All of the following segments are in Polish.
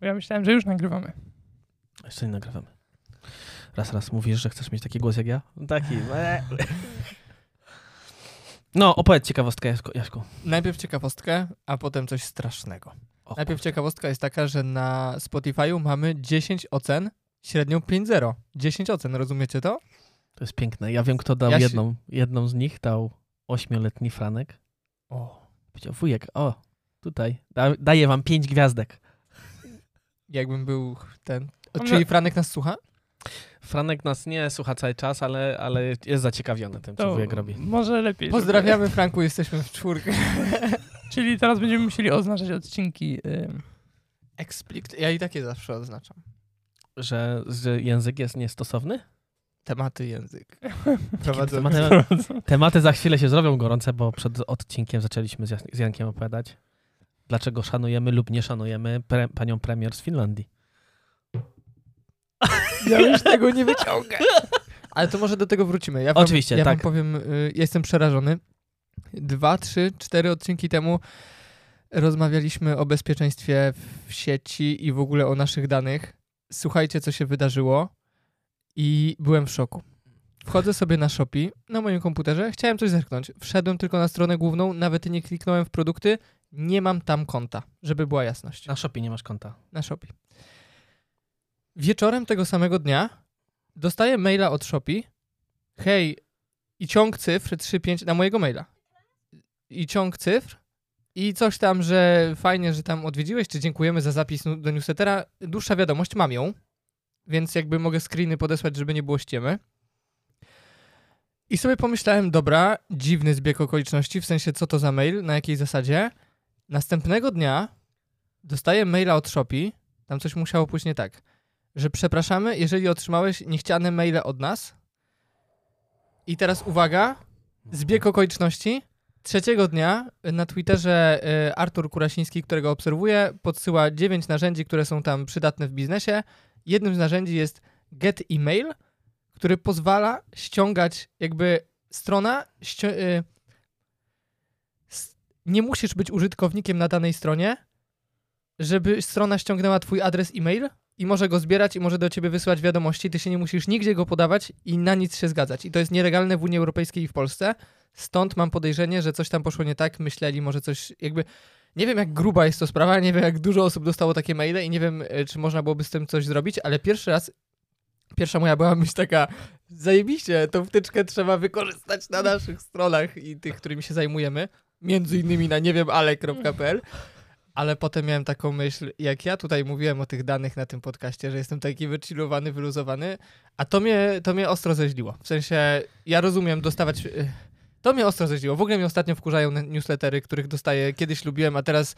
Bo ja myślałem, że już nagrywamy. Jeszcze nie nagrywamy. Raz, raz mówisz, że chcesz mieć taki głos jak ja? Taki. No, opowiedz ciekawostkę, Jaśku. Najpierw ciekawostkę, a potem coś strasznego. O, Najpierw ciekawostka jest taka, że na Spotify'u mamy 10 ocen, średnią 5.0. 10 ocen, rozumiecie to? To jest piękne. Ja wiem, kto dał Ja się- jedną. Jedną z nich dał ośmioletni Franek. O. Powiedział, wujek, o, tutaj, da, daję wam pięć gwiazdek. Jakbym był ten... On Czyli Franek nas słucha? Franek nas nie słucha cały czas, ale, ale jest zaciekawiony tym, co To wujek robi. może lepiej. żeby- Pozdrawiamy Franku, jesteśmy w czwórkę. Czyli teraz będziemy musieli oznaczać odcinki. ym, Explicit. Ja i takie zawsze oznaczam. Że, że język jest niestosowny? Tematy język. Prowadzą. Tematy, tematy za chwilę się zrobią gorące, bo przed odcinkiem zaczęliśmy z Jankiem opowiadać, dlaczego szanujemy lub nie szanujemy pre, panią premier z Finlandii. Ja już tego nie wyciągę. Ale to może do tego wrócimy. Ja wam, Oczywiście, ja tak. wam powiem, y, jestem przerażony. Dwa, trzy, cztery odcinki temu rozmawialiśmy o bezpieczeństwie w sieci i w ogóle o naszych danych. Słuchajcie, co się wydarzyło i byłem w szoku. Wchodzę sobie na Shopee na moim komputerze, chciałem coś zerknąć. Wszedłem tylko na stronę główną, nawet nie kliknąłem w produkty, nie mam tam konta, żeby była jasność Na Shopee nie masz konta. na Shopee. Wieczorem tego samego dnia dostaję maila od Shopee. Hej, i ciąg cyfr 35 na mojego maila. I ciąg cyfr i coś tam, że fajnie, że tam odwiedziłeś, czy dziękujemy za zapis do newslettera. Dłuższa wiadomość, mam ją, więc jakby mogę screeny podesłać, żeby nie było ściemy. I sobie pomyślałem, dobra, dziwny zbieg okoliczności, w sensie co to za mail, na jakiej zasadzie. Następnego dnia dostaję maila od Shopee, tam coś musiało pójść nie tak, że przepraszamy, jeżeli otrzymałeś niechciane maile od nas. I teraz uwaga, zbieg okoliczności. Trzeciego dnia na Twitterze y, Artur Kurasiński, którego obserwuję, podsyła 9 narzędzi, które są tam przydatne w biznesie. Jednym z narzędzi jest Get Email, który pozwala ściągać jakby strona. Ści- y, nie musisz być użytkownikiem na danej stronie, żeby strona ściągnęła twój adres e-mail i może go zbierać i może do ciebie wysyłać wiadomości. Ty się nie musisz nigdzie go podawać i na nic się zgadzać. I to jest nielegalne w Unii Europejskiej i w Polsce. Stąd mam podejrzenie, że coś tam poszło nie tak. Myśleli, może coś jakby. Nie wiem, jak gruba jest to sprawa, nie wiem, jak dużo osób dostało takie maile i nie wiem, e, czy można byłoby z tym coś zrobić, ale pierwszy raz, pierwsza moja była myśl taka, zajebiście, tą wtyczkę trzeba wykorzystać na naszych stronach i tych, którymi się zajmujemy, między innymi na niewiemale.pl, ale potem miałem taką myśl, jak ja tutaj mówiłem o tych danych na tym podcaście, że jestem taki wychillowany, wyluzowany, a to mnie, to mnie ostro zeźliło. W sensie, ja rozumiem dostawać... y, To mnie ostro zeźliło. W ogóle mnie ostatnio wkurzają ne- newslettery, których dostaję, kiedyś lubiłem, a teraz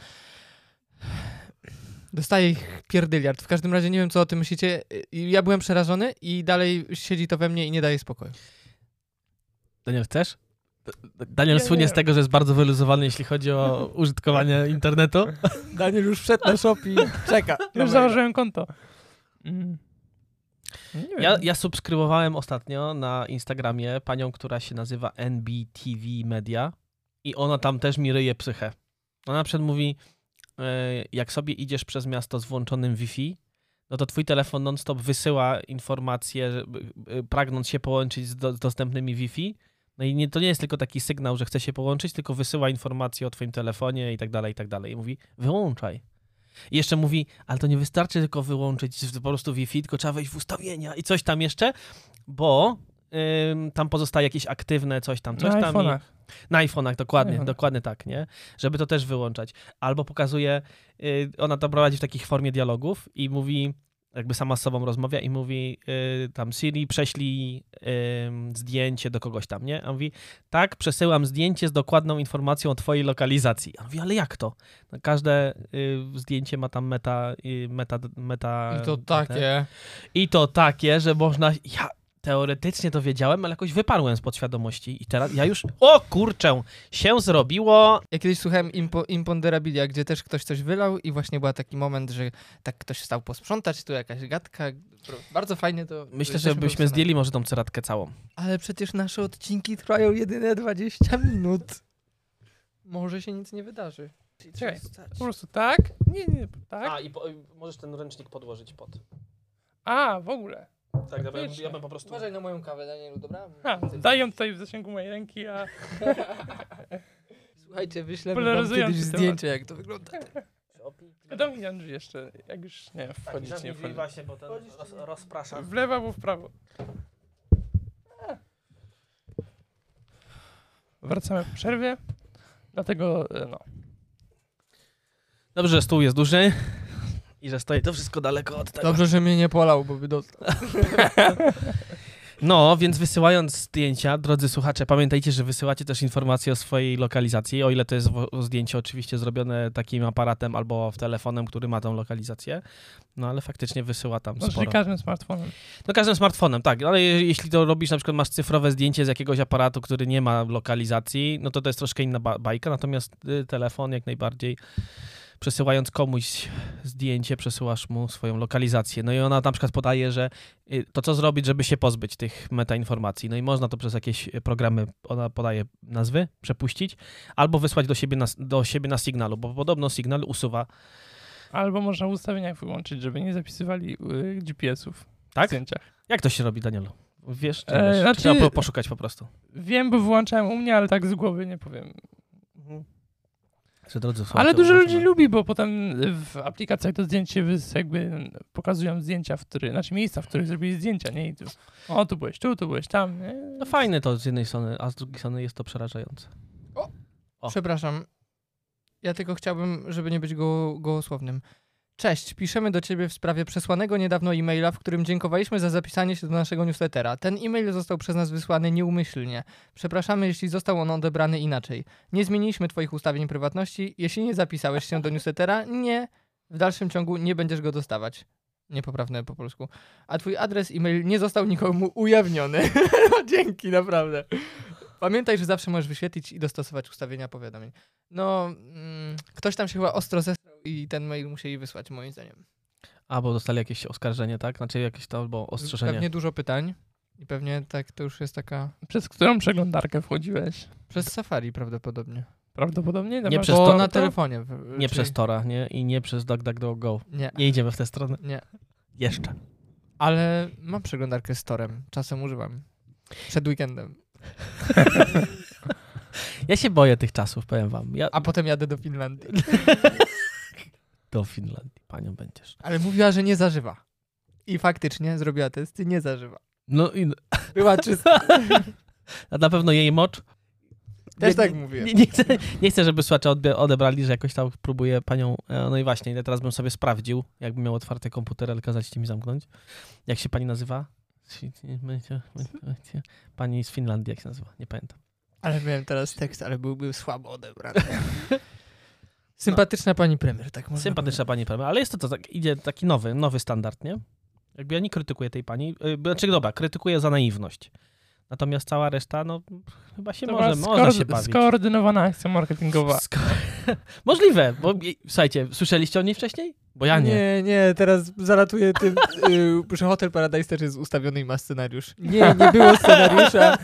dostaję ich pierdyliard. W każdym razie nie wiem, co o tym myślicie. Y, Ja byłem przerażony i dalej siedzi to we mnie i nie daje spokoju. Daniel, chcesz? Daniel Nie, słynie nie. z tego, że jest bardzo wyluzowany, jeśli chodzi o użytkowanie internetu. Daniel już wszedł na shop i czeka. Już założyłem konto. Mm. Wiem. Ja, ja subskrybowałem ostatnio na Instagramie panią, która się nazywa NBTV Media i ona tam też mi ryje psychę. Ona na przykład mówi, e, jak sobie idziesz przez miasto z włączonym Wi-Fi, no to twój telefon non-stop wysyła informacje, e, pragnąc się połączyć z, do, z dostępnymi Wi-Fi. No i nie, to nie jest tylko taki sygnał, że chce się połączyć, tylko wysyła informacje o twoim telefonie i tak dalej, i tak dalej. I mówi, wyłączaj. I jeszcze mówi, ale to nie wystarczy tylko wyłączyć po prostu Wi-Fi, tylko trzeba wejść w ustawienia i coś tam jeszcze, bo ym, tam pozostaje jakieś aktywne coś tam, coś na tam. iPhone'ach. I, na iPhone'ach, dokładnie, Na iPhone'ach. dokładnie tak, nie? Żeby to też wyłączać. Albo pokazuje, y, ona to prowadzi w takich formie dialogów i mówi, jakby sama z sobą rozmawia i mówi y, tam Siri, prześlij ym, zdjęcie do kogoś tam, nie? A mówi, tak, przesyłam zdjęcie z dokładną informacją o twojej lokalizacji. A on mówi, ale jak to? No, każde y, zdjęcie ma tam meta, y, meta, meta... I to te- takie. I to takie, że można... Ja teoretycznie to wiedziałem, ale jakoś wyparłem z podświadomości i teraz ja już... O kurczę! Się zrobiło... Ja kiedyś słuchałem Impo, Imponderabilia, gdzie też ktoś coś wylał i właśnie był taki moment, że tak ktoś stał posprzątać, tu jakaś gadka. Bardzo fajnie to... Myślę, że byśmy zdjęli może tą ceratkę całą. Ale przecież nasze odcinki trwają jedyne 20 minut. Może się nic nie wydarzy. Czekaj, po prostu tak? Nie, nie, tak? A, i po, możesz ten ręcznik podłożyć pod. A, w ogóle. Tak, ja bym, ja bym po prostu... Uważaj na moją kawę, Danielu, dobra? Ha, daję tutaj w zasięgu mojej ręki, a Słuchajcie, wyślemy wam kiedyś zdjęcie, jak to wygląda. Andrzej jeszcze, jak już nie, wchodzić tak, nie wchodzić. właśnie, bo ten roz, rozprasza. W lewo albo w prawo. Wracamy po przerwie. Dlatego, e, no. Dobrze, że stół jest duży i że stoi to wszystko daleko od tego. Dobrze, że mnie nie polał, bo by dostał. No, więc wysyłając zdjęcia, drodzy słuchacze, pamiętajcie, że wysyłacie też informacje o swojej lokalizacji, o ile to jest zdjęcie oczywiście zrobione takim aparatem albo w telefonem, który ma tą lokalizację, no ale faktycznie wysyła tam Znaczy sporo. każdym smartfonem. No każdym smartfonem, tak, ale je- jeśli to robisz, na przykład masz cyfrowe zdjęcie z jakiegoś aparatu, który nie ma lokalizacji, no to to jest troszkę inna ba- bajka, natomiast y, telefon jak najbardziej przesyłając komuś zdjęcie, przesyłasz mu swoją lokalizację. No i ona na przykład podaje, że y, to co zrobić, żeby się pozbyć tych metainformacji. No i można to przez jakieś y, programy, ona podaje nazwy, przepuścić, albo wysłać do siebie na, do siebie na sygnalu, bo podobno sygnal usuwa. Albo można w ustawieniach wyłączyć, żeby nie zapisywali y, GPS-ów w Tak? zdjęciach. Jak to się robi, Danielu? Wiesz? Czy E, wiesz? Czy znaczy- Trzeba po- poszukać po prostu. Wiem, bo wyłączałem u mnie, ale tak z głowy nie powiem. Że drodzy Ale słuchacze, dużo uważam- ludzi lubi, bo potem w aplikacjach się wys- jakby pokazują zdjęcia, w których, znaczy miejsca, w których zrobili zdjęcia, nie? I tu, o, tu byłeś tu, tu byłeś tam, nie? No fajne to z jednej strony, a z drugiej strony jest to przerażające. O. Przepraszam. Ja tylko chciałbym, żeby nie być go, gołosłownym. Cześć, piszemy do ciebie w sprawie przesłanego niedawno e-maila, w którym dziękowaliśmy za zapisanie się do naszego newslettera. Ten e-mail został przez nas wysłany nieumyślnie. Przepraszamy, jeśli został on odebrany inaczej. Nie zmieniliśmy twoich ustawień prywatności. Jeśli nie zapisałeś się do newslettera, nie. W dalszym ciągu nie będziesz go dostawać. Niepoprawne po polsku. A twój adres e-mail nie został nikomu ujawniony. No, Dzięki, naprawdę. Pamiętaj, że zawsze możesz wyświetlić i dostosować ustawienia powiadomień. No, mm, ktoś tam się chyba ostro zesrał i ten mail musieli wysłać, moim zdaniem. A, bo dostali jakieś oskarżenie, tak? Znaczy jakieś to, albo ostrzeżenie. Pewnie dużo pytań i pewnie tak to już jest taka... Przez którą przeglądarkę wchodziłeś? Przez Safari prawdopodobnie. Prawdopodobnie? Nie przez Bo to- na to- telefonie. w- Nie czyli- przez Tora, nie? I nie przez DuckDuckGo. Nie, Nie idziemy w tę stronę. nie. Jeszcze. Ale mam przeglądarkę z Torem. Czasem używam. Przed weekendem. Ja się boję tych czasów, powiem wam. Ja A potem jadę do Finlandii. do Finlandii panią będziesz. Ale mówiła, że nie zażywa. I faktycznie zrobiła testy, nie zażywa. No i Była czysta. a na pewno jej mocz. Też tak mówiłem. Nie, nie, chcę, nie chcę, żeby słuchacze odbie- odebrali, że jakoś tam próbuję panią... e, No i właśnie, teraz bym sobie sprawdził, jakbym miał otwarty komputer, ale kazaliście mi zamknąć. Jak się pani nazywa? Pani z Finlandii, jak się nazywa? Nie pamiętam. Ale miałem teraz tekst, ale byłby słabo odebrany. Sympatyczna pani premier, tak można Sympatyczna pani premier, ale jest to, to tak, idzie taki nowy, nowy standard, nie? Jakby ja nie krytykuję tej pani, yy, znaczy dobra, krytykuję za naiwność. Natomiast cała reszta, no chyba się To może, skoord- się bawić. Skoordynowana akcja marketingowa. Sko- Możliwe, bo słuchajcie, słyszeliście o niej wcześniej? Bo ja nie. Nie, nie, teraz zalatuję tym, y, że Hotel Paradise też jest ustawiony i ma scenariusz. Nie, nie było scenariusza.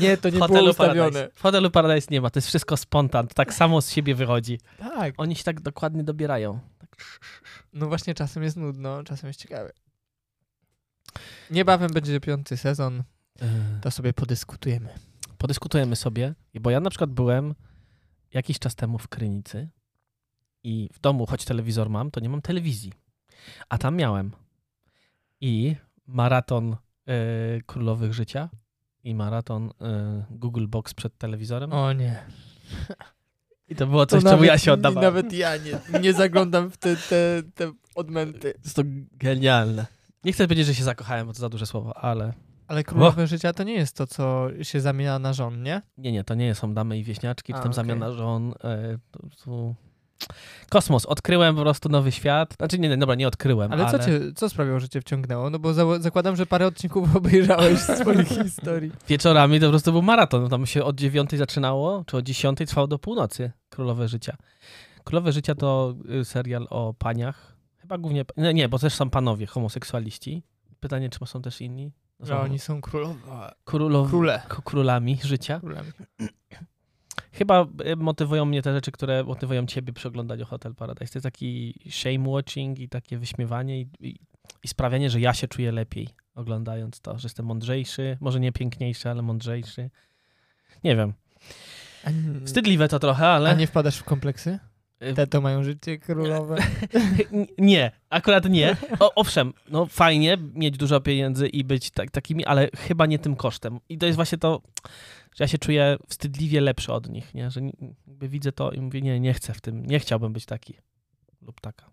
Nie, to nie W było hotelu ustawione. Paradise. W hotelu Paradise nie ma, to jest wszystko spontan, to tak samo z siebie wychodzi. Tak. Oni się tak dokładnie dobierają. Tak. No właśnie czasem jest nudno, czasem jest ciekawe. Niebawem będzie piąty sezon, Yy, to sobie podyskutujemy. Podyskutujemy sobie, bo ja na przykład byłem jakiś czas temu w Krynicy i w domu, choć telewizor mam, to nie mam telewizji. A tam miałem i maraton yy, Królowych Życia i maraton yy, Google Box przed telewizorem. O nie. I to było To coś, czemu nawet- ja się oddawałem. Nawet ja nie, nie zaglądam w te, te, te odmęty. Jest to genialne. Nie chcę powiedzieć, że się zakochałem, bo to za duże słowo, ale Ale królowe życia to nie jest to, co się zamienia na żon, nie? nie, nie, to nie są damy i wieśniaczki, A, potem okej. zamiana żon. To, to... Kosmos. Odkryłem po prostu nowy świat. Znaczy, nie, dobra, nie odkryłem, Ale, ale... co, cię, co sprawiło, że cię wciągnęło? No bo za, zakładam, że parę odcinków obejrzałeś z swoich historii. Wieczorami to po prostu był maraton. Tam się od dziewiątej zaczynało, czy od dziesiątej trwało do północy. Królowe Życia. Królowe Życia to y, serial o paniach. Chyba głównie... Nie, nie, bo też są panowie, homoseksualiści. Pytanie, czy są też inni? No Że są oni są królowa. królow... Króle. królami życia. Królami. Chyba y, motywują mnie te rzeczy, które motywują ciebie przy oglądaniu Hotel Paradise. To jest taki shame watching i takie wyśmiewanie i, i, i sprawianie, że ja się czuję lepiej oglądając to, że jestem mądrzejszy, może nie piękniejszy, ale mądrzejszy. Nie wiem. Wstydliwe to trochę, ale... a nie wpadasz w kompleksy? Y, Te to mają życie królowe. Nie, akurat nie. O, owszem, no fajnie mieć dużo pieniędzy i być tak, takimi, ale chyba nie tym kosztem. I to jest właśnie to, że ja się czuję wstydliwie lepszy od nich, nie? że widzę to i mówię, nie, nie chcę w tym, nie chciałbym być taki lub taka.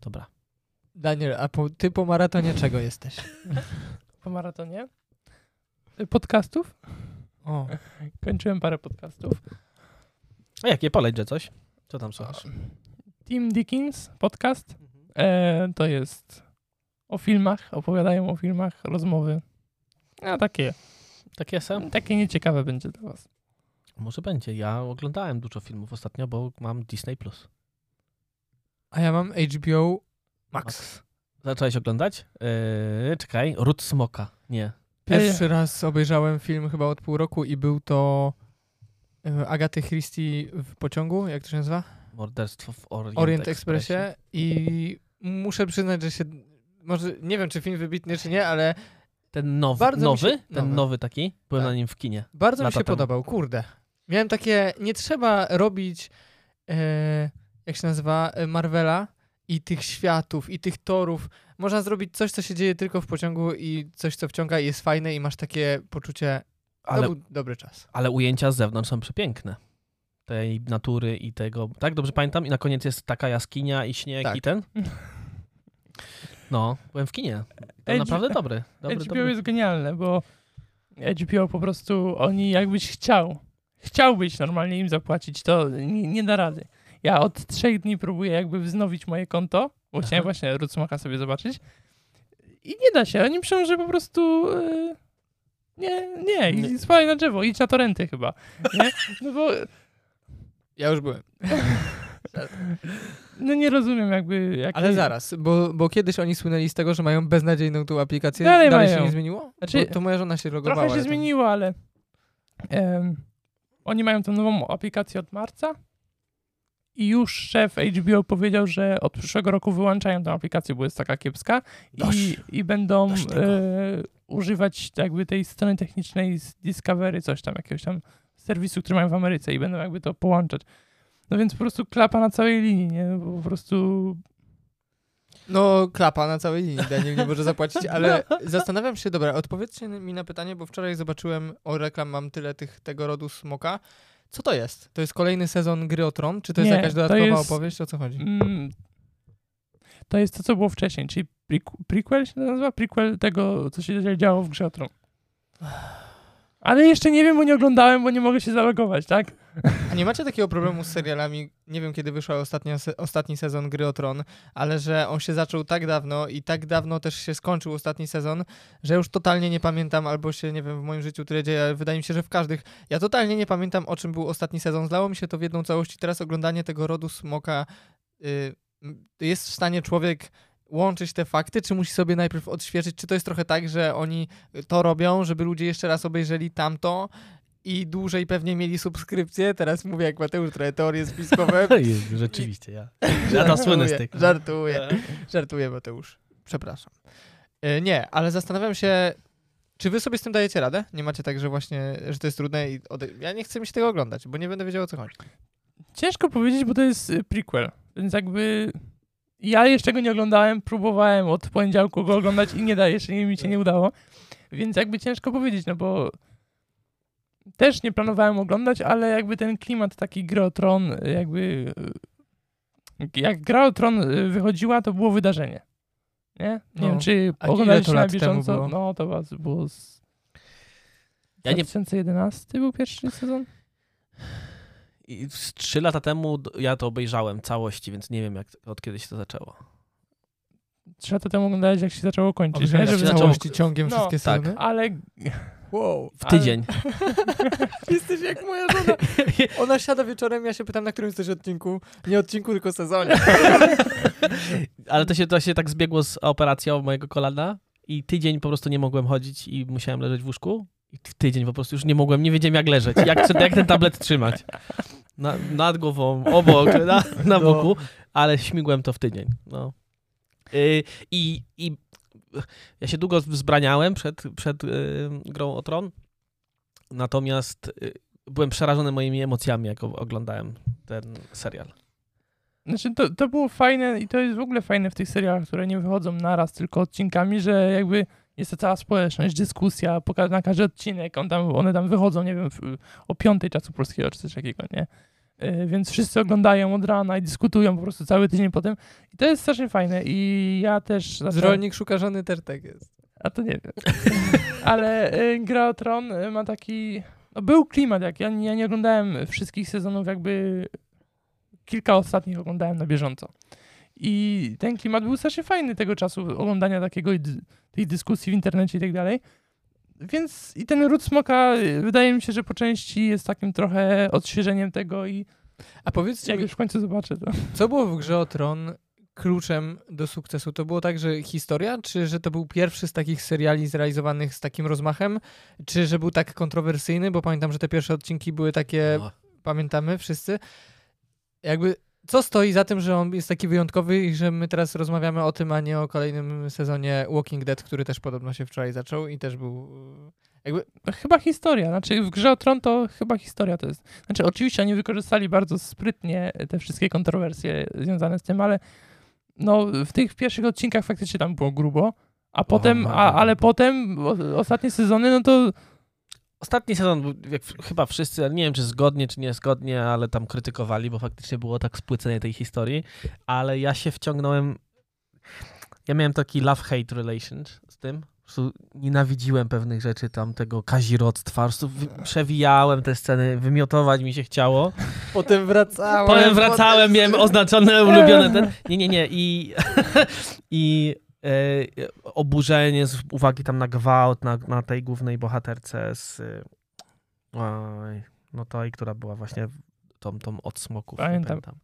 Dobra. Daniel, a po, ty po maratonie czego jesteś? Po maratonie. Podcastów. O, Kończyłem parę podcastów. A jakie poleć, że coś? Co tam słuchasz? Tim Dickens podcast. E, to jest o filmach, opowiadają o filmach, rozmowy. A takie, Takie są? takie nieciekawe będzie dla was. Może będzie. Ja oglądałem dużo filmów ostatnio, bo mam Disney+. Plus. a ja mam HBO Max. Zacząłeś oglądać? Yy, czekaj, Ród Smoka. Nie. Pierwszy raz obejrzałem film chyba od pół roku i był to e, Agaty Christie w pociągu, jak to się nazywa? Morderstwo w Orient, Orient Expressie. Expressie i muszę przyznać, że się może nie wiem czy film wybitny czy nie, ale Ten nowy, Bardzo nowy? się- ten nowy. nowy taki? Byłem Tak. na nim w kinie. bardzo mi się temu. podobał, kurde. Miałem takie, nie trzeba robić e, jak się nazywa, e, Marvela i tych światów i tych torów. Można zrobić coś, co się dzieje tylko w pociągu i coś, co wciąga i jest fajne i masz takie poczucie, Ale, to był dobry czas. ale ujęcia z zewnątrz są przepiękne. Tej natury i tego. Tak, dobrze pamiętam? I na koniec jest taka jaskinia i śnieg Tak. i ten? No, byłem w kinie. To naprawdę dobry. dobry, HBO dobry. jest genialne, bo HBO po prostu, oni jakbyś chciał, chciałbyś normalnie im zapłacić, to nie, nie da rady. Ja od trzech dni próbuję jakby wznowić moje konto, bo chciałem właśnie Rutsmaka sobie zobaczyć i nie da się, oni piszą, że po prostu e, nie, nie, Nie. i spalaj na drzewo, idź na torenty chyba, nie? No bo Ja już byłem. no nie rozumiem jakby... Jak Ale zaraz, bo, bo kiedyś oni słynęli z tego, że mają beznadziejną tą aplikację. Dalej Dalej, się nie zmieniło? Znaczy, bo to moja żona się logowała. Trochę się zmieniło, ale em, oni mają tą nową aplikację od marca i już szef HBO powiedział, że od przyszłego roku wyłączają tę aplikację, bo jest taka kiepska i, Dość. i będą e, używać jakby tej strony technicznej z Discovery, coś tam, jakiegoś tam serwisu, który mają w Ameryce i będą jakby to połączać. No więc po prostu klapa na całej linii, nie? Bo po prostu No, klapa na całej linii, Daniel nie może zapłacić, ale zastanawiam się, dobra, odpowiedzcie mi na pytanie, bo wczoraj zobaczyłem, o reklam mam tyle tych, tego rodu smoka. Co to jest? To jest kolejny sezon Gry o Tron? Czy to jest Nie, jakaś dodatkowa jest- opowieść? O co chodzi? Mm, to jest to, co było wcześniej, czyli prequ- prequel się nazywa? Prequel tego, co się działo w Grze o Tron. Ale jeszcze nie wiem, bo nie oglądałem, bo nie mogę się zalogować, tak? A nie macie takiego problemu z serialami? Nie wiem, kiedy wyszła ostatnia, ostatni sezon Gry o Tron, ale że on się zaczął tak dawno i tak dawno też się skończył ostatni sezon, że już totalnie nie pamiętam, albo się, nie wiem, w moim życiu tyle dzieje, ale wydaje mi się, że w każdych. Ja totalnie nie pamiętam, o czym był ostatni sezon. Zlało mi się to w jedną całość i teraz oglądanie tego rodu smoka y, m, jest w stanie człowiek łączyć te fakty, czy musi sobie najpierw odświeżyć, czy to jest trochę tak, że oni to robią, żeby ludzie jeszcze raz obejrzeli tamto, i dłużej pewnie mieli subskrypcję. Teraz mówię jak Mateusz, trochę teorie spiskowe. Jezu, Rzeczywiście, ja. Ja to słynę z tych. Żartuję, żartuję Mateusz. Przepraszam. E, nie, ale zastanawiam się, czy wy sobie z tym dajecie radę? Nie macie tak, że właśnie, że to jest trudne i ode... ja nie chcę mi się tego oglądać, bo nie będę wiedział o co chodzi. Ciężko powiedzieć, bo to jest y, prequel, więc jakby ja jeszcze go nie oglądałem, próbowałem od poniedziałku go oglądać i nie da, jeszcze nie, mi się nie udało, więc jakby ciężko powiedzieć, no bo też nie planowałem oglądać, ale jakby ten klimat taki Gry o Tron, jakby y, jak Gra o Tron y, wychodziła, to było wydarzenie. Nie? Nie No. wiem, czy oglądaliście na bieżąco. No, to was- było z Ja nie- 2011 był pierwszy sezon? I z trzy lata temu ja to obejrzałem całości, więc nie wiem jak, od kiedy się to zaczęło. Trzy lata temu oglądałeś, jak się zaczęło kończyć. Nie? W zaczęło- całości ciągiem No, wszystkie tak. sezony. Ale Wow. W Ale- tydzień. Jesteś jak moja żona. Ona siada wieczorem, ja się pytam, na którym jesteś odcinku. Nie odcinku, tylko sezonie. Ale to się, to się tak zbiegło z operacją mojego kolana i tydzień po prostu nie mogłem chodzić i musiałem leżeć w łóżku I w tydzień po prostu już nie mogłem, nie wiedziałem jak leżeć, jak, jak ten tablet trzymać. Na, nad głową, obok, na, na No. boku, ale śmigłem to w tydzień. No. Y, I, I ja się długo wzbraniałem przed, przed y, grą o Tron, natomiast y, byłem przerażony moimi emocjami, jak oglądałem ten serial. Znaczy, to, to było fajne i to jest w ogóle fajne w tych serialach, które nie wychodzą naraz, tylko odcinkami, że jakby jest to cała społeczność, dyskusja, na każdy odcinek, on tam, one tam wychodzą, nie wiem, w, o piątej czasu polskiego czy coś takiego, nie? Y, Więc wszyscy oglądają od rana i dyskutują po prostu cały tydzień potem. I to jest strasznie fajne. I ja też. zacząłem- Zrolnik szuka żony też tak jest. A to nie wiem. Ale y, Gra o Tron y, ma taki. No, był klimat, jak ja, nie- ja nie oglądałem wszystkich sezonów, jakby kilka ostatnich oglądałem na bieżąco. I ten klimat był strasznie fajny tego czasu oglądania takiego tej dyskusji w internecie i tak dalej. Więc i ten ród smoka y, wydaje mi się, że po części jest takim trochę odświeżeniem tego i A powiedzcie jak mi, już w końcu zobaczę to. co było w grze o Tron kluczem do sukcesu? To było tak, że historia, czy że to był pierwszy z takich seriali zrealizowanych z takim rozmachem, czy że był tak kontrowersyjny, bo pamiętam, że te pierwsze odcinki były takie, No. pamiętamy wszyscy. Jakby, co stoi za tym, że on jest taki wyjątkowy i że my teraz rozmawiamy o tym, a nie o kolejnym sezonie Walking Dead, który też podobno się wczoraj zaczął i też był... Jakby, No, chyba historia. Znaczy w grze o Tron to chyba historia to jest. Znaczy oczywiście oni wykorzystali bardzo sprytnie te wszystkie kontrowersje związane z tym, ale no w tych pierwszych odcinkach faktycznie tam było grubo, a potem, a, ale potem o, ostatnie sezony, no to Ostatni sezon, jak chyba wszyscy, nie wiem czy zgodnie, czy niezgodnie, ale tam krytykowali, bo faktycznie było tak spłycenie tej historii, ale ja się wciągnąłem, ja miałem taki love-hate relation z tym, nienawidziłem pewnych rzeczy tam, tego kazirodztwa, przewijałem te sceny, wymiotować mi się chciało, potem wracałem. potem wracałem, miałem oznaczone ulubione ten, nie, nie, nie. I, i oburzenie z uwagi tam na gwałt, na, na tej głównej bohaterce z y, oj, no tej, która była właśnie tą, tą od smoków. nie Pamiętam.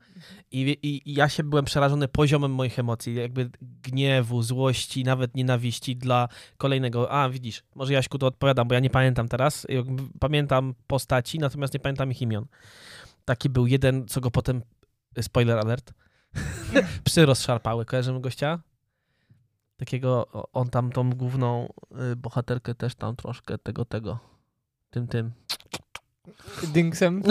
I, i, ja się byłem przerażony poziomem moich emocji, jakby gniewu, złości, nawet nienawiści dla kolejnego. A, widzisz, może Jaśku to odpowiadam, bo ja nie pamiętam teraz. Pamiętam postaci, natomiast nie pamiętam ich imion. Taki był jeden, co go potem, spoiler alert, psy rozszarpały. Kojarzymy gościa? Takiego, on tam tą główną y, bohaterkę też tam troszkę tego, tego, tym, tym. Dynksem.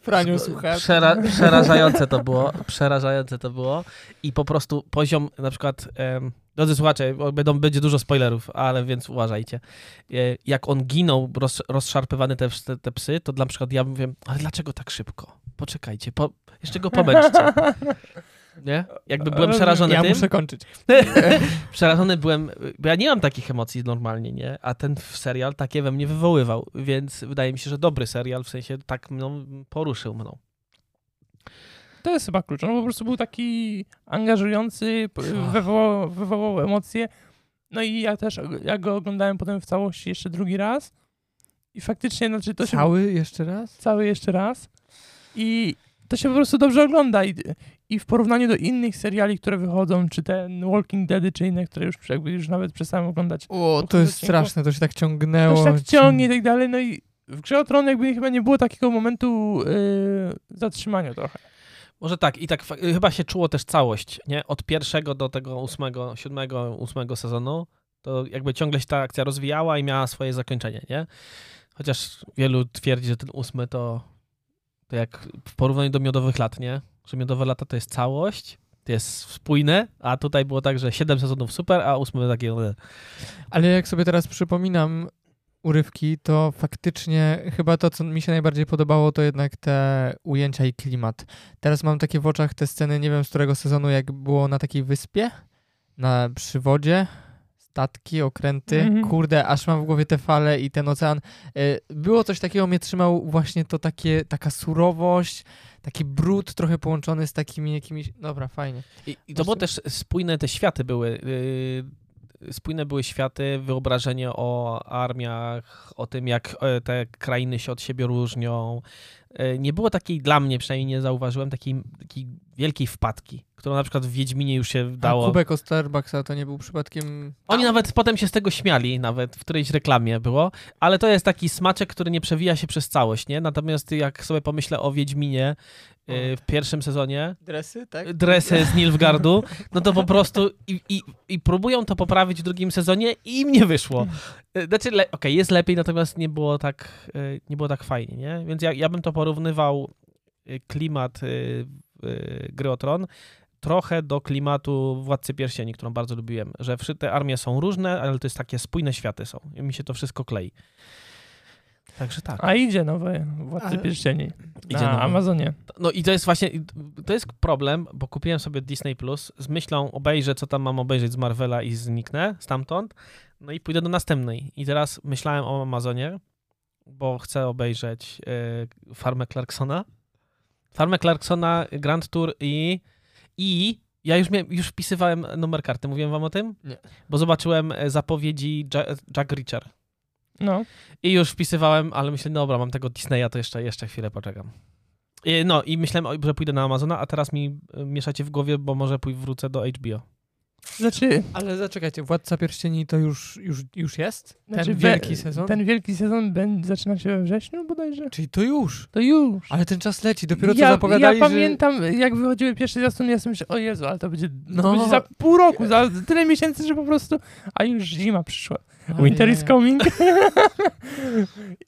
Franiu, słuchaj. Przera przerażające to było, przerażające to było i po prostu poziom na przykład, em, drodzy słuchacze, będą, będzie dużo spoilerów, ale więc uważajcie. E, jak on ginął, roz, rozszarpywany te, te, te psy, to na przykład ja mówię, ale dlaczego tak szybko? Poczekajcie, po, jeszcze go pomęczcie. Nie? Jakby byłem przerażony Ja tym. muszę kończyć. Przerażony byłem, bo ja nie mam takich emocji normalnie, nie? A ten serial takie we mnie wywoływał, więc wydaje mi się, że dobry serial, w sensie tak mną poruszył mną. to jest chyba klucz. On po prostu był taki angażujący, wywołał, wywołał emocje. No i ja też, ja go oglądałem potem w całości jeszcze drugi raz i faktycznie, znaczy to się Cały jeszcze raz? cały jeszcze raz. I to się po prostu dobrze ogląda. I, I w porównaniu do innych seriali, które wychodzą, czy ten Walking Dead, czy inne, które już jakby już nawet przestałem oglądać. O, to jest odcinku. straszne, to się tak To ciągnęło. się tak ciągnie i tak dalej. No i w Grze o Tron jakby chyba nie było takiego momentu yy, zatrzymania trochę. Może tak, i tak fa- chyba się czuło też całość, nie? Od pierwszego do tego ósmego, siódmego, ósmego sezonu, to jakby ciągle się ta akcja rozwijała i miała swoje zakończenie, nie? Chociaż wielu twierdzi, że ten ósmy to, to jak w porównaniu do miodowych lat, nie? Że miodowe lata to jest całość, to jest spójne, a tutaj było tak, że siedem sezonów super, a ósmy takie... e. Ale jak sobie teraz przypominam urywki, to faktycznie chyba to, co mi się najbardziej podobało, to jednak te ujęcia i klimat. Teraz mam takie w oczach te sceny, nie wiem z którego sezonu, jak było na takiej wyspie, na przywodzie, statki, okręty, Mhm. kurde, aż mam w głowie te fale i ten ocean. E, Było coś takiego, mnie trzymał właśnie to takie, taka surowość, taki brud trochę połączony z takimi jakimiś, dobra, fajnie. I, I to było też spójne, te światy były. Yy, spójne były światy, wyobrażenie o armiach, o tym, jak e, te krainy się od siebie różnią. E, Nie było takiej, dla mnie przynajmniej nie zauważyłem, takiej, takiej wielkiej wpadki. Którą na przykład w Wiedźminie już się A dało. kubek od Starbucksa to nie był przypadkiem... Oni nawet potem się z tego śmiali, nawet w którejś reklamie było, ale to jest taki smaczek, który nie przewija się przez całość, nie? Natomiast jak sobie pomyślę o Wiedźminie y, w pierwszym sezonie, Dresy, tak? dresy z Nilfgardu, no to po prostu i, i, i próbują to poprawić w drugim sezonie i im nie wyszło. Y, Znaczy, le- okej, jest lepiej, natomiast nie było tak, y, nie było tak fajnie, nie? Więc ja, ja bym to porównywał klimat y, y, Gry o Tron trochę do klimatu Władcy Pierścieni, którą bardzo lubiłem, że te armie są różne, ale to jest takie spójne światy są i mi się to wszystko klei. Także tak. A idzie nowe Władcy Ale- Pierścieni. Idzie na nowe. Amazonie. No i to jest właśnie, to jest problem, bo kupiłem sobie Disney Plus z myślą obejrzę, co tam mam obejrzeć z Marvela i zniknę stamtąd, no i pójdę do następnej. I teraz myślałem o Amazonie, bo chcę obejrzeć y, Farmę Clarksona. Farmę Clarksona, Grand Tour i i ja już, miałem, już wpisywałem numer karty, mówiłem wam o tym? Nie. Bo zobaczyłem e, zapowiedzi Ja- Jack Reacher. No. I już wpisywałem, ale myślę, dobra, mam tego Disneya, to jeszcze, jeszcze chwilę poczekam. I, no i myślałem, że pójdę na Amazona, a teraz mi e, mieszacie w głowie, bo może wrócę do HBO. Znaczy, Ale zaczekajcie, Władca Pierścieni to już, już, już jest? Ten znaczy wielki sezon? Ten wielki sezon będzie, zaczyna się we wrześniu bodajże? Czyli to już. To już. Ale ten czas leci, dopiero co ja, zapowiadali, ja że... pamiętam, jak wychodziły pierwsze zwiastun, ja sobie myślałem, o Jezu, ale to będzie, No. to będzie za pół roku, za tyle miesięcy, że po prostu... A już zima przyszła. Winter is coming.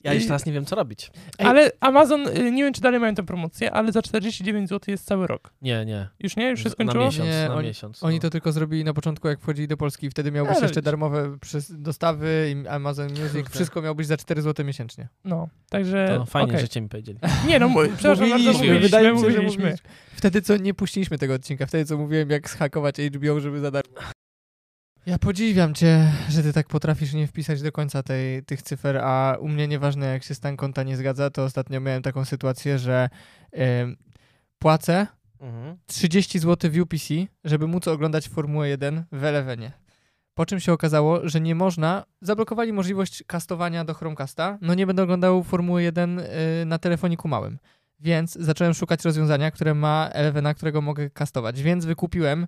Ja już teraz nie wiem, co robić. Ej. Ale Amazon, y, nie wiem, czy dalej mają tę promocję, ale za 49 zł jest cały rok. Nie, nie. Już nie? Już się skończyło? Na miesiąc, Nie, na oni- miesiąc. Oni no. to tylko zrobili na początku, jak wchodzili do Polski. Wtedy miał być Ale jeszcze darmowe dostawy i Amazon Music. Kurde. Wszystko miało być za 4 zł miesięcznie. No, także... To fajnie, okej. żeście mi powiedzieli. Nie no, przepraszam bardzo, Mówiliśmy, mówiliśmy, wydaje mi się, mówiliśmy. Wtedy co nie puściliśmy tego odcinka, wtedy co mówiłem, jak zhakować HBO, żeby za darmo. Ja podziwiam cię, że ty tak potrafisz nie wpisać do końca tej, tych cyfer, a u mnie nieważne jak się stan konta nie zgadza, to ostatnio miałem taką sytuację, że em, płacę Mhm. 30 zł w UPC, żeby móc oglądać Formułę 1 w Elevenie. Po czym się okazało, że nie można, zablokowali możliwość kastowania do Chromecasta, no nie będę oglądał Formuły 1 y, na telefoniku małym. Więc zacząłem szukać rozwiązania, które ma Elevena, którego mogę kastować. Więc wykupiłem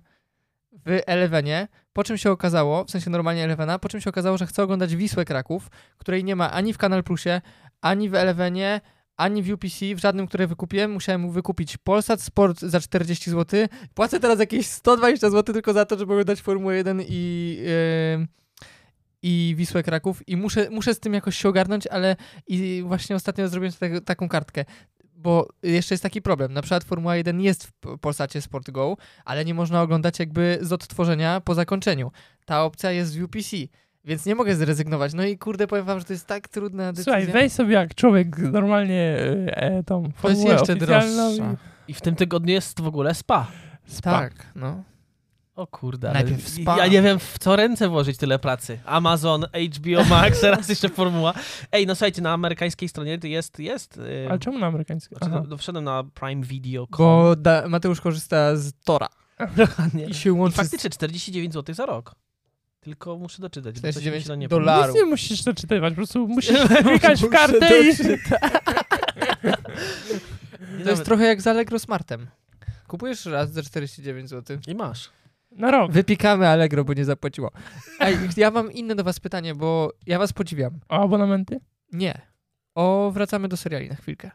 w Elevenie, po czym się okazało, w sensie normalnie Elevena, po czym się okazało, że chcę oglądać Wisłę Kraków, której nie ma ani w Kanal Plusie, ani w Elevenie, ani w UPC, w żadnym, które wykupiłem. Musiałem wykupić Polsat Sport za 40 zł. Płacę teraz jakieś 120 zł tylko za to, żeby oglądać Formułę 1 i, yy, i Wisłę Kraków. I muszę, muszę z tym jakoś się ogarnąć, ale i właśnie ostatnio zrobiłem tak- taką kartkę. Bo jeszcze jest taki problem. Na przykład Formuła 1 jest w Polsacie Sport Go, ale nie można oglądać jakby z odtworzenia po zakończeniu. Ta opcja jest w UPC, więc nie mogę zrezygnować. No i kurde, powiem wam, że to jest tak trudna decyzja. Słuchaj, weź sobie jak człowiek normalnie e, e, tą to jest formułę jeszcze droższa. I w tym tygodniu jest w ogóle spa. spa. Tak, no. O kurde, Najpierw spa. ja nie wiem w co ręce włożyć tyle pracy. Amazon, HBO Max, teraz jeszcze formuła. Ej, no słuchajcie, na amerykańskiej stronie to jest, jest... Yy, Ale czemu na amerykańskie? znaczy, do, do, wszedłem na Prime Video. Bo da, Mateusz korzysta z Tora Dokładnie. i się I łączy z faktycznie 49 zł za rok. Tylko muszę doczytać. bo coś mi 49 się to nie dolarów. Nic nie musisz to czytać, po prostu musisz klikać w kartę i... Nie To jest trochę jak z Allegro Smartem. Kupujesz raz za 49 zł. I masz. Na rok. Wypikamy Allegro, bo nie zapłaciło. Ej, ja mam inne do was pytanie, bo ja was podziwiam. O abonamenty? Nie. O, wracamy do seriali na chwilkę.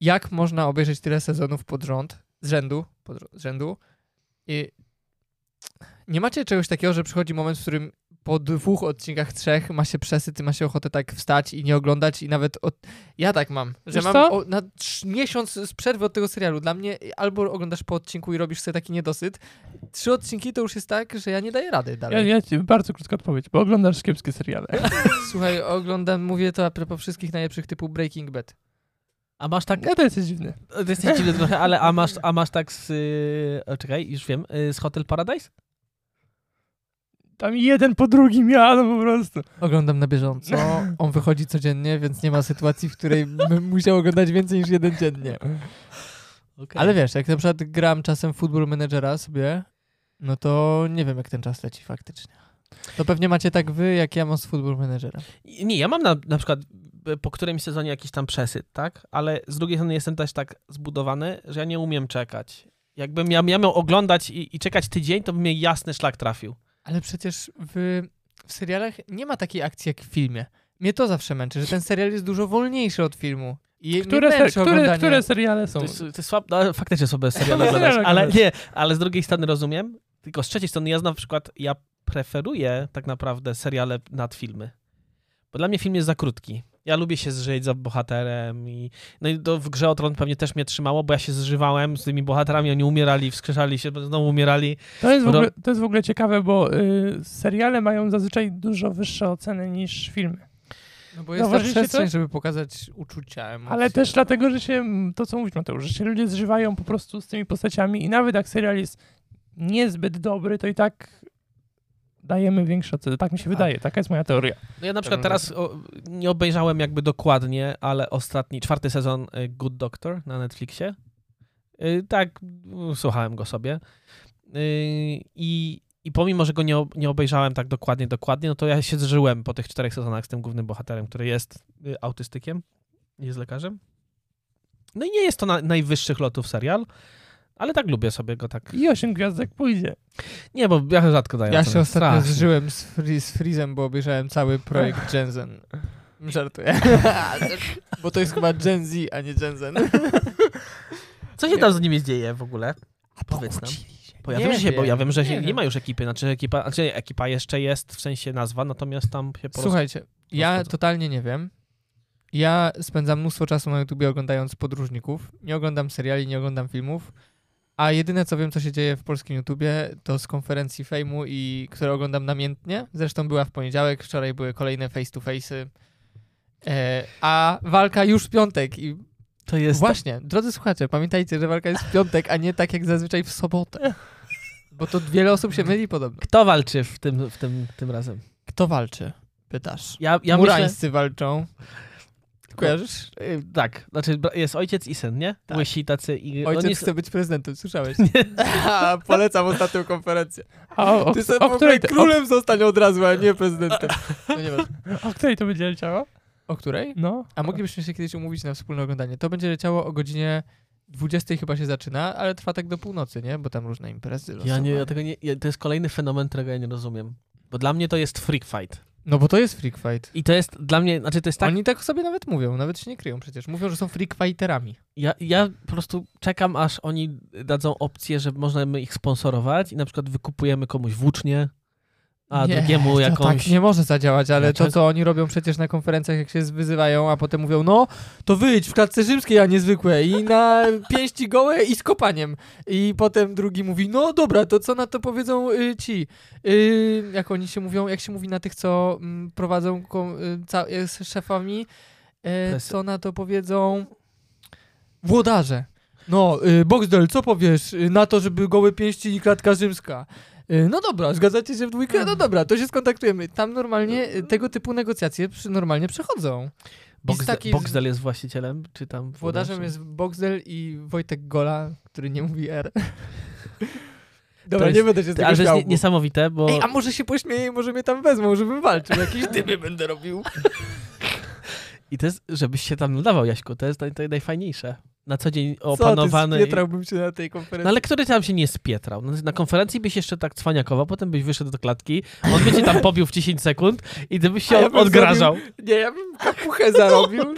Jak można obejrzeć tyle sezonów pod rząd, z rzędu, pod, z rzędu i nie macie czegoś takiego, że przychodzi moment, w którym po dwóch odcinkach, trzech ma się przesyt i ma się ochotę tak wstać i nie oglądać i nawet od... ja tak mam, że Wiesz mam co? o, na trz- miesiąc z przerwy od tego serialu. Dla mnie albo oglądasz po odcinku i robisz sobie taki niedosyt. Trzy odcinki to już jest tak, że ja nie daję rady Ja, dalej. ja ci bardzo krótka odpowiedź, bo oglądasz kiepskie seriale. Słuchaj, oglądam, mówię to a propos wszystkich najlepszych typu Breaking Bad. A masz tak... Ja to jesteś dziwny. To jesteś dziwny trochę, ale a masz, a masz tak z... Yy, o, czekaj, już wiem. Yy, z Hotel Paradise? Tam jeden po drugim jadą po prostu. Oglądam na bieżąco. On wychodzi codziennie, więc nie ma sytuacji, w której bym musiał oglądać więcej niż jeden dziennie. Okay. Ale wiesz, jak na przykład gram czasem Football Managera sobie, no to nie wiem, jak ten czas leci faktycznie. To pewnie macie tak wy, jak ja mam z Football Managera. Nie, ja mam na, na przykład y, po którymś sezonie jakiś tam przesyt, tak? Ale z drugiej strony jestem też tak zbudowany, że ja nie umiem czekać. Jakbym ja, ja miał oglądać i, i czekać tydzień, to by mnie jasny szlak trafił. Ale przecież w, w serialach nie ma takiej akcji jak w filmie. Mnie to zawsze męczy, że ten serial jest dużo wolniejszy od filmu. I Które, ser, które, które seriale są? To jest, to jest słab, no, faktycznie sobie serial Seriale oglądać, ale oglądać. nie, ale z drugiej strony rozumiem, tylko z trzeciej strony ja na przykład, ja preferuję tak naprawdę seriale nad filmy, bo dla mnie film jest za krótki. Ja lubię się zżyć za bohaterem i no i to w Grze o Tron pewnie też mnie trzymało, bo ja się zżywałem z tymi bohaterami, oni umierali, wskrzeszali się, znowu umierali. To jest w ogóle, to jest w ogóle ciekawe, bo y, seriale mają zazwyczaj dużo wyższe oceny niż filmy. No bo jest ta przestrzeń, to? żeby pokazać uczucia, emocje. Ale też dlatego, że się, to co mówisz Mateusz, że się ludzie zżywają po prostu z tymi postaciami i nawet jak serial jest niezbyt dobry, to i tak dajemy większe oceny. Tak mi się wydaje, taka jest moja teoria. No ja na przykład teraz o, nie obejrzałem jakby dokładnie, ale ostatni, czwarty sezon y, Good Doctor na Netflixie. Y, Tak, słuchałem go sobie. Y, I, I pomimo, że go nie, nie obejrzałem tak dokładnie, dokładnie, no to ja się zżyłem po tych czterech sezonach z tym głównym bohaterem, który jest autystykiem, jest lekarzem. No i nie jest to na, najwyższych lotów serial, ale tak lubię sobie go tak. I osiem gwiazdek pójdzie. Nie, bo ja rzadko daję. Ja się ostatnio Strasznie. zżyłem z, Free, z Freezem, bo obejrzałem cały projekt Jensen. Żartuję. bo to jest chyba Gen Z, a nie Jensen. Co się tam z nimi dzieje w ogóle? Powiedz nam. Bo ja Nie wiem, że się, bo ja wiem, że nie się, nie, ma już ekipy, znaczy ekipa, znaczy ekipa jeszcze jest, w sensie nazwa, natomiast tam się po prostu... Słuchajcie, ja totalnie nie wiem. Ja spędzam mnóstwo czasu na YouTubie oglądając podróżników. Nie oglądam seriali, nie oglądam filmów. A jedyne co wiem, co się dzieje w polskim YouTubie, to z konferencji fejmu, i które oglądam namiętnie. Zresztą była w poniedziałek, wczoraj były kolejne face to face'y. E, a walka już w piątek. I To jest... właśnie, drodzy słuchacze, pamiętajcie, że walka jest w piątek, a nie tak jak zazwyczaj w sobotę. Bo to wiele osób się myli podobno. Kto walczy w tym, w tym, tym razem? Kto walczy? Pytasz. Ja, ja myślę... Murańscy walczą. Kojarzysz? Y, Tak, znaczy jest ojciec i syn, nie? Tak. Łysi tacy i... Ojciec oni... chce być prezydentem, słyszałeś? A, Polecam ostatnią konferencję. A o, Ty sobie o, ogóle której, królem zostań od razu, a nie prezydentem. No nieważne. o, o której to będzie leciało? O której? No. A moglibyśmy się kiedyś umówić na wspólne oglądanie. To będzie leciało o godzinie 20 chyba się zaczyna, ale trwa tak do północy, nie? Bo tam różne imprezy Ja nie, ja tego nie... Ja, to jest kolejny fenomen, którego ja nie rozumiem. Bo dla mnie to jest freak fight. No bo to jest freak fight. I to jest dla mnie, znaczy to jest tak... Oni tak sobie nawet mówią, nawet się nie kryją przecież. Mówią, że są freak fighterami. Ja, ja po prostu czekam, aż oni dadzą opcję, że możemy ich sponsorować i na przykład wykupujemy komuś włócznie, a nie, drugiemu to jakąś... tak nie może zadziałać, ale Dlaczego? to, co oni robią przecież na konferencjach, jak się wyzywają, a potem mówią, no, to wyjdź w klatce rzymskiej, a nie zwykłe i na pięści gołe i z kopaniem. I potem drugi mówi, no dobra, to co na to powiedzą y, ci? Y, jak oni się mówią, jak się mówi na tych, co mm, prowadzą ko- y, y, z szefami, y, co na to powiedzą włodarze. No, y, Boxdel, co powiesz y, na to, żeby gołe pięści i klatka rzymska? Y, No dobra, zgadzacie się w dwójkę? No dobra, to się skontaktujemy. Tam normalnie y, tego typu negocjacje przy, normalnie przechodzą. Boxdel, taki Boxdel jest właścicielem, czy tam... Włodarzem jest Boxdel i Wojtek Gola, który nie mówi R. Dobra, jest- nie będę się z tego ale to jest niesamowite, bo... Ej, a może się pośmieję i może mnie tam wezmą, żebym walczył. Jakieś dymy będę robił. I to jest, żebyś się tam nadawał, Jaśku, to jest naj, najfajniejsze. Na co dzień Co opanowany... i- spietrałbym się na tej konferencji. No ale który tam się nie spietrał? No, na konferencji byś jeszcze tak cwaniakował, potem byś wyszedł do klatki, on by cię tam pobił w 10 sekund i ty byś się ja odgrażał. Nie, ja bym kapuchę zarobił.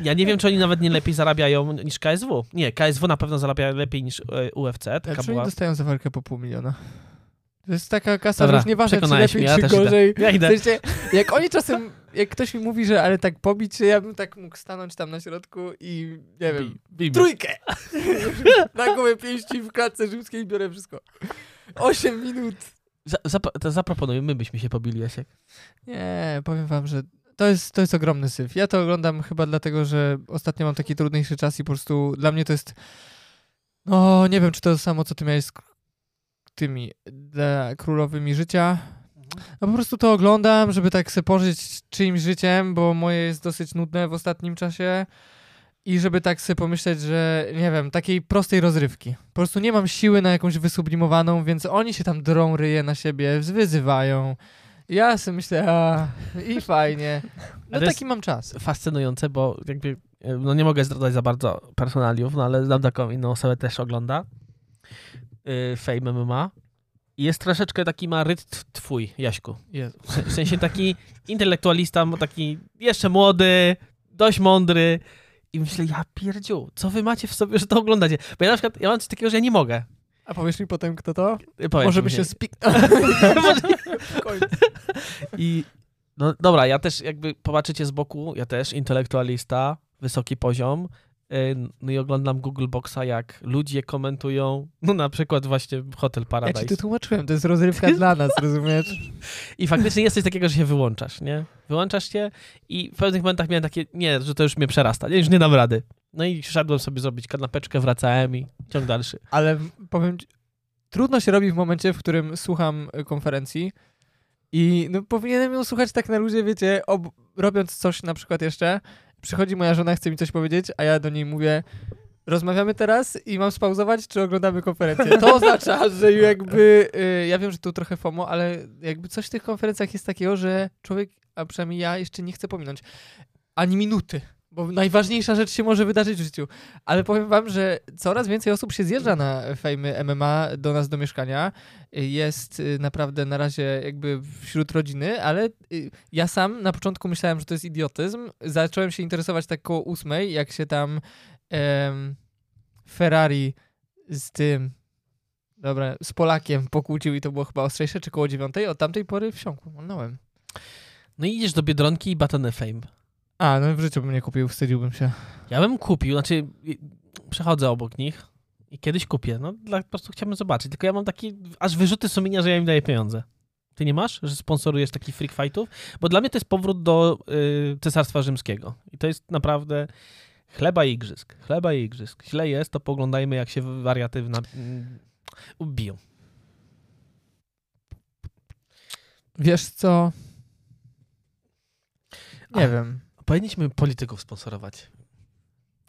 Ja nie wiem, czy oni nawet nie lepiej zarabiają niż KSW. Nie, KSW na pewno zarabia lepiej niż e, UFC. Taka Dlaczego była... oni dostają za walkę po pół miliona? To jest taka kasa, Dobra, że już nieważne, czy lepiej, mnie, ja czy idę. gorzej. Ja idę. W sensie, jak oni czasem, jak ktoś mi mówi, że ale tak pobić ja bym tak mógł stanąć tam na środku i nie wiem, Bij- trójkę! na gołe pięści w klatce rzymskiej biorę wszystko. Osiem minut. Za, zap- to zaproponuj, my byśmy się pobili, Jasiek. Nie, powiem wam, że to jest, to jest ogromny syf. Ja to oglądam chyba dlatego, że ostatnio mam taki trudniejszy czas i po prostu dla mnie to jest no, nie wiem, czy to samo, co ty miałeś z tymi e, królowymi życia. No po prostu to oglądam, żeby tak sobie pożyć czyimś życiem, bo moje jest dosyć nudne w ostatnim czasie i żeby tak sobie pomyśleć, że nie wiem, takiej prostej rozrywki. Po prostu nie mam siły na jakąś wysublimowaną, więc oni się tam drą ryje na siebie, wyzywają. Ja sobie myślę, a i fajnie. No taki mam czas. Fascynujące, bo jakby, no nie mogę zdradzać za bardzo personaliów, no ale znam taką inną osobę, też ogląda. Y, Fame MMA. I jest troszeczkę taki ma rytm twój, Jaśku. Jezu. W se- W sensie taki intelektualista, taki jeszcze młody, dość mądry. I myślę, ja pierdziu, co wy macie w sobie, że to oglądacie? Bo ja na przykład, ja mam coś takiego, że ja nie mogę. A powiesz mi potem, kto to? Y, Powiem Może by się spiknął. I no dobra, ja też jakby popatrzycie z boku, ja też intelektualista, wysoki poziom. Y, No i oglądam Google Boxa, jak ludzie komentują, no na przykład właśnie Hotel Ja ci Paradise. to tłumaczyłem, to jest rozrywka dla nas, rozumiesz? I faktycznie jest coś takiego, że się wyłączasz, nie? Wyłączasz się i w pewnych momentach miałem takie, nie, że to już mnie przerasta, nie, już nie dam rady. No i szedłem sobie zrobić kanapeczkę, wracałem i ciąg dalszy. Ale powiem ci, trudno się robi w momencie, w którym słucham y, konferencji i no, powinienem ją słuchać tak na luzie, wiecie, ob- robiąc coś na przykład jeszcze, przychodzi moja żona, chce mi coś powiedzieć, a ja do niej mówię, rozmawiamy teraz i mam spauzować, czy oglądamy konferencję. To oznacza, że jakby, y, ja wiem, że tu trochę FOMO, ale jakby coś w tych konferencjach jest takiego, że człowiek, a przynajmniej ja jeszcze nie chcę pominąć ani minuty. Bo najważniejsza rzecz się może wydarzyć w życiu. Ale powiem wam, że coraz więcej osób się zjeżdża na fejmy MMA do nas do mieszkania. Jest y, naprawdę na razie jakby wśród rodziny, ale y, ja sam na początku myślałem, że to jest idiotyzm. Zacząłem się interesować tak koło ósmej, jak się tam em, Ferrari z tym, dobra, z Polakiem pokłócił i to było chyba ostrzejsze, czy koło dziewiątej. Od tamtej pory wsiąkłem. No i idziesz do Biedronki i batony Fame. A, no w życiu bym nie kupił, wstydziłbym się. Ja bym kupił, znaczy przechodzę obok nich i kiedyś kupię, no dla, po prostu chciałbym zobaczyć, tylko ja mam taki aż wyrzuty sumienia, że ja im daję pieniądze. Ty nie masz, że sponsorujesz takich freak fightów? Bo dla mnie to jest powrót do y, Cesarstwa Rzymskiego i to jest naprawdę chleba i igrzysk, chleba i igrzysk. Źle jest, to poglądajmy jak się wariaty na, mm, ubiją. Wiesz co? Nie A- wiem. Powinniśmy polityków sponsorować.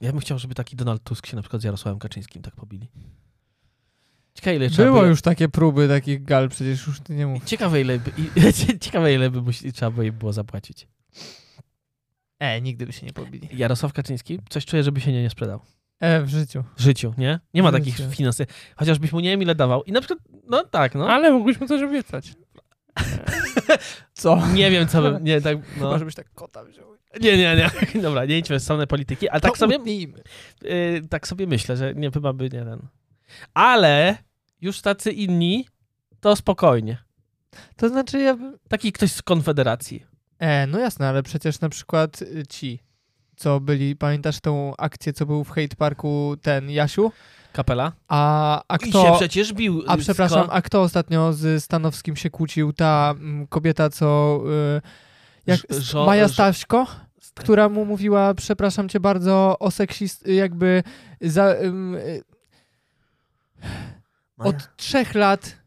Ja bym chciał, żeby taki Donald Tusk się na przykład z Jarosławem Kaczyńskim tak pobili. Ciekawe ile trzeba Było by- już takie próby takich gal, przecież już ty nie mów. Ciekawe ile by, i, ciekawe ile by musi, trzeba by im było zapłacić. E, nigdy by się nie pobili. Jarosław Kaczyński coś czuję, żeby się nie, nie sprzedał. E, w życiu. W życiu, nie? Nie ma W takich życiu. finansy. Chociażbyś mu nie wiem ile dawał. I na przykład, no tak, no. Ale mógłbyśmy coś obiecać. Co? Nie wiem co bym, nie tak, no. Chyba, żebyś tak kota wziął. Nie, nie, nie. Dobra, nie idźmy w stronę polityki, ale tak To sobie, utnijmy. y, tak sobie myślę, że nie, chyba by nie ten. Ale już tacy inni, to spokojnie. To znaczy ja bym... Taki ktoś z Konfederacji. E, no jasne, ale przecież na przykład y, ci, co byli, pamiętasz tą akcję, co był w Hate Parku, ten Jasiu? Kapela. A, a I się kto... przecież bił. A y, przepraszam, sko- a kto ostatnio z Stanowskim się kłócił? Ta mm, kobieta, co... Y, jak, żo- Maja Staśko? która mu mówiła, przepraszam cię bardzo, o seksist, jakby za, y, od trzech lat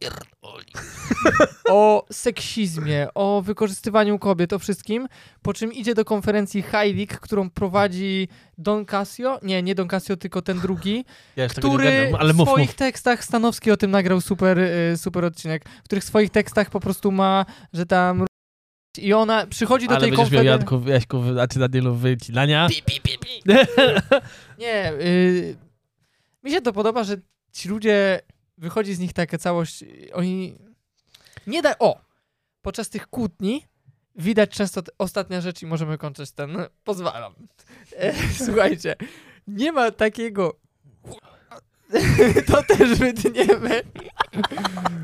o seksizmie, o wykorzystywaniu kobiet, o wszystkim, po czym idzie do konferencji League, którą prowadzi Don Casio, nie, nie Don Casio, tylko ten drugi, Ja który gadam, w mów, swoich mów. tekstach, Stanowski o tym nagrał super, y, super odcinek, w których w swoich tekstach po prostu ma, że tam i ona przychodzi do Ale tej będziesz miał konferencji. Janku, Jaśku, a ty Danielu wycinania. Nie, y, mi się to podoba, że ci ludzie, wychodzi z nich taka całość, oni nie da, o, podczas tych kłótni widać często, ostatnia rzecz i możemy kończyć ten, pozwalam. E, słuchajcie, nie ma takiego, to też wytniemy,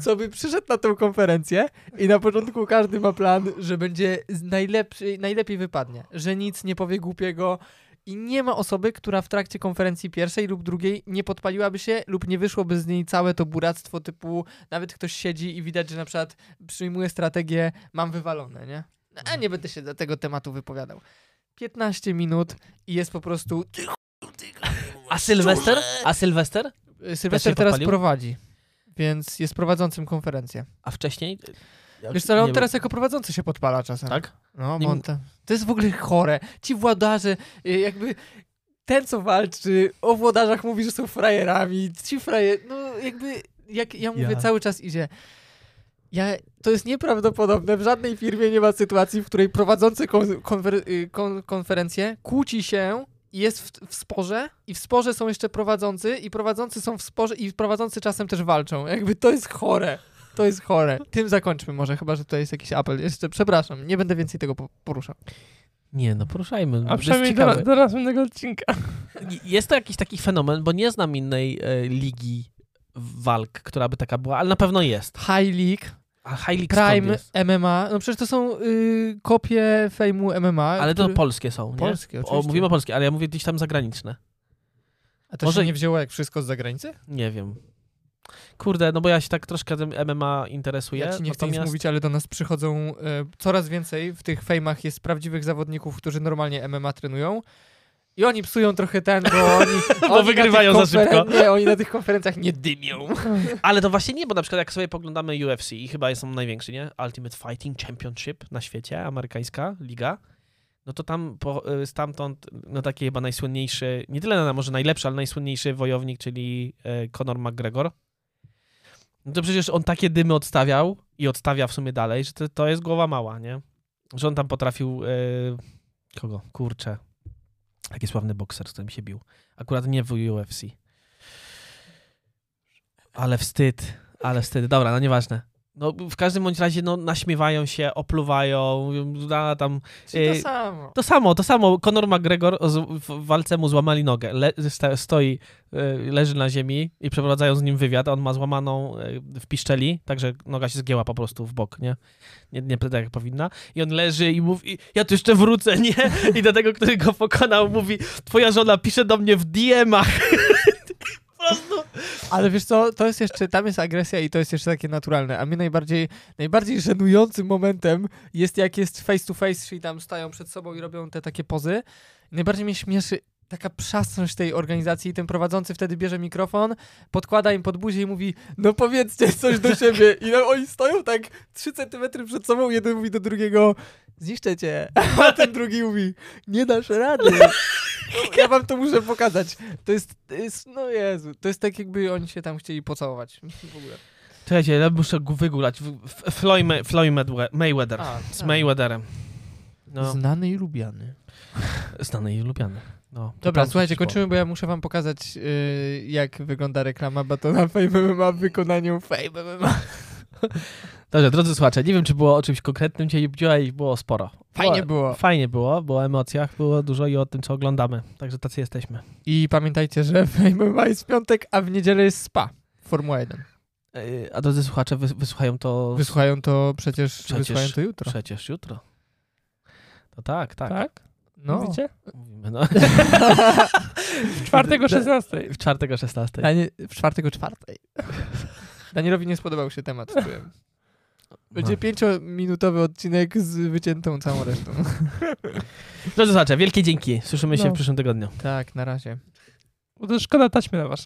co by przyszedł na tę konferencję i na początku każdy ma plan, że będzie najlepszy, najlepiej wypadnie, że nic nie powie głupiego, i nie ma osoby, która w trakcie konferencji pierwszej lub drugiej nie podpaliłaby się lub nie wyszłoby z niej całe to buractwo typu nawet ktoś siedzi i widać, że na przykład przyjmuje strategię mam wywalone, nie? A nie będę się do tego tematu wypowiadał. 15 minut i jest po prostu... A Sylwester? A Sylwester? Sylwester się teraz podpalił? prowadzi, więc jest prowadzącym konferencję. A wcześniej? Ja Wiesz co, ale on teraz jako prowadzący się podpala czasem. Tak? No, Nie bo on m- to, jest w ogóle chore. Ci włodarze, y, jakby ten, co walczy, o włodarzach mówi, że są frajerami. Ci frajer, no jakby, jak ja mówię, Ja. cały czas idzie. Ja, to jest nieprawdopodobne. W żadnej firmie nie ma sytuacji, w której prowadzący kon, konfer, y, kon, konferencję kłóci się jest w, w sporze i w sporze są jeszcze prowadzący i prowadzący są w sporze i prowadzący czasem też walczą. Jakby to jest chore. To jest chore. Tym zakończmy może, chyba że tutaj jest jakiś apel. Jeszcze, przepraszam, nie będę więcej tego po- poruszał. Nie, no poruszajmy. A przynajmniej do, do następnego odcinka. Jest to jakiś taki fenomen, bo nie znam innej e, ligi walk, która by taka była, ale na pewno jest. High League, A High League Prime, jest? MMA, no przecież to są y, kopie fejmu MMA. Ale to który- polskie są, nie? Polskie, o, oczywiście. mówimy o polskie, ale ja mówię gdzieś tam zagraniczne. A to może- się nie wzięło jak wszystko z zagranicy? Nie wiem. Kurde, no bo ja się tak troszkę tym MMA interesuję. Ja ci nie chcę nic natomiast- mówić, ale do nas przychodzą e, coraz więcej. W tych fejmach jest prawdziwych zawodników, którzy normalnie MMA trenują. I oni psują trochę ten, bo oni, oni na wygrywają za szybko. Nie, oni na tych konferencjach nie dymią. Ale to właśnie nie, bo na przykład jak sobie poglądamy UFC i chyba są największy, nie? Ultimate Fighting Championship na świecie, amerykańska liga, no to tam po, y, stamtąd, no taki chyba najsłynniejszy, nie tyle na może najlepszy, ale najsłynniejszy wojownik, czyli e, Conor McGregor. No to przecież on takie dymy odstawiał i odstawia w sumie dalej, że to, to jest głowa mała, nie? Że on tam potrafił, e, kogo? Kurczę. Taki sławny bokser, z którym się bił. Akurat nie w UFC. Ale wstyd, ale wstyd. Dobra, no nieważne. No w każdym bądź razie no, naśmiewają się, opluwają, a, tam... Czyli to Yy, samo. To samo, to samo. Conor McGregor w walce mu złamali nogę. Le, stoi, y, leży na ziemi i przeprowadzają z nim wywiad. On ma złamaną y, w piszczeli, także noga się zgięła po prostu w bok, nie? Nie, nie tak jak powinna. I on leży i mówi, ja tu jeszcze wrócę, nie? I do tego, który go pokonał, mówi, twoja żona pisze do mnie w DM-ach. Prostu... Ale wiesz co, to jest jeszcze, tam jest agresja i to jest jeszcze takie naturalne. A mnie najbardziej, najbardziej żenującym momentem jest jak jest face to face, czyli tam stają przed sobą i robią te takie pozy. Najbardziej mnie śmieszy taka przasność tej organizacji i ten prowadzący wtedy bierze mikrofon, podkłada im pod buzię i mówi, no powiedzcie coś do siebie. I no, oni stoją tak 3 centymetry przed sobą, jeden mówi do drugiego, zniszczę cię. A ten drugi mówi, nie dasz rady. Ja wam to muszę pokazać. To jest, to jest, no Jezu, to jest tak jakby oni się tam chcieli pocałować. W ogóle. Czekajcie, ja muszę go wygulać. Floyd, Ma- Floyd Mayweather. A, Z tak. Mayweatherem. No, Znany i lubiany. znany i lubiany. No, Dobra, słuchajcie, kończymy, bo ja muszę wam pokazać, yy, jak wygląda reklama batona Fame MMA w wykonaniu Fame MMA. Dobrze, drodzy słuchacze, nie wiem, czy było o czymś konkretnym dzisiaj, dzisiaj było sporo. Fajnie było. Fajnie było, było o emocjach, było dużo i o tym, co oglądamy. Także tacy jesteśmy. I pamiętajcie, że MMA jest w piątek, a w niedzielę jest SPA. Formuła 1. Yy, A drodzy słuchacze, wys- wysłuchają to Wysłuchają to przecież, Przecież- wysłuchają to jutro. przecież jutro. To tak, tak. Tak? No. Mówicie? Mówimy, no. W czwartek o 16. W czwartek o 16. Danie, w czwartek o czwartej. Danielowi nie spodobał się temat, czułem. Będzie No. pięciominutowy odcinek z wyciętą całą resztą. Drodzy słuchacze, wielkie dzięki. Słyszymy się No. w przyszłym tygodniu. tak, na razie. Bo to szkoda taśmy na was.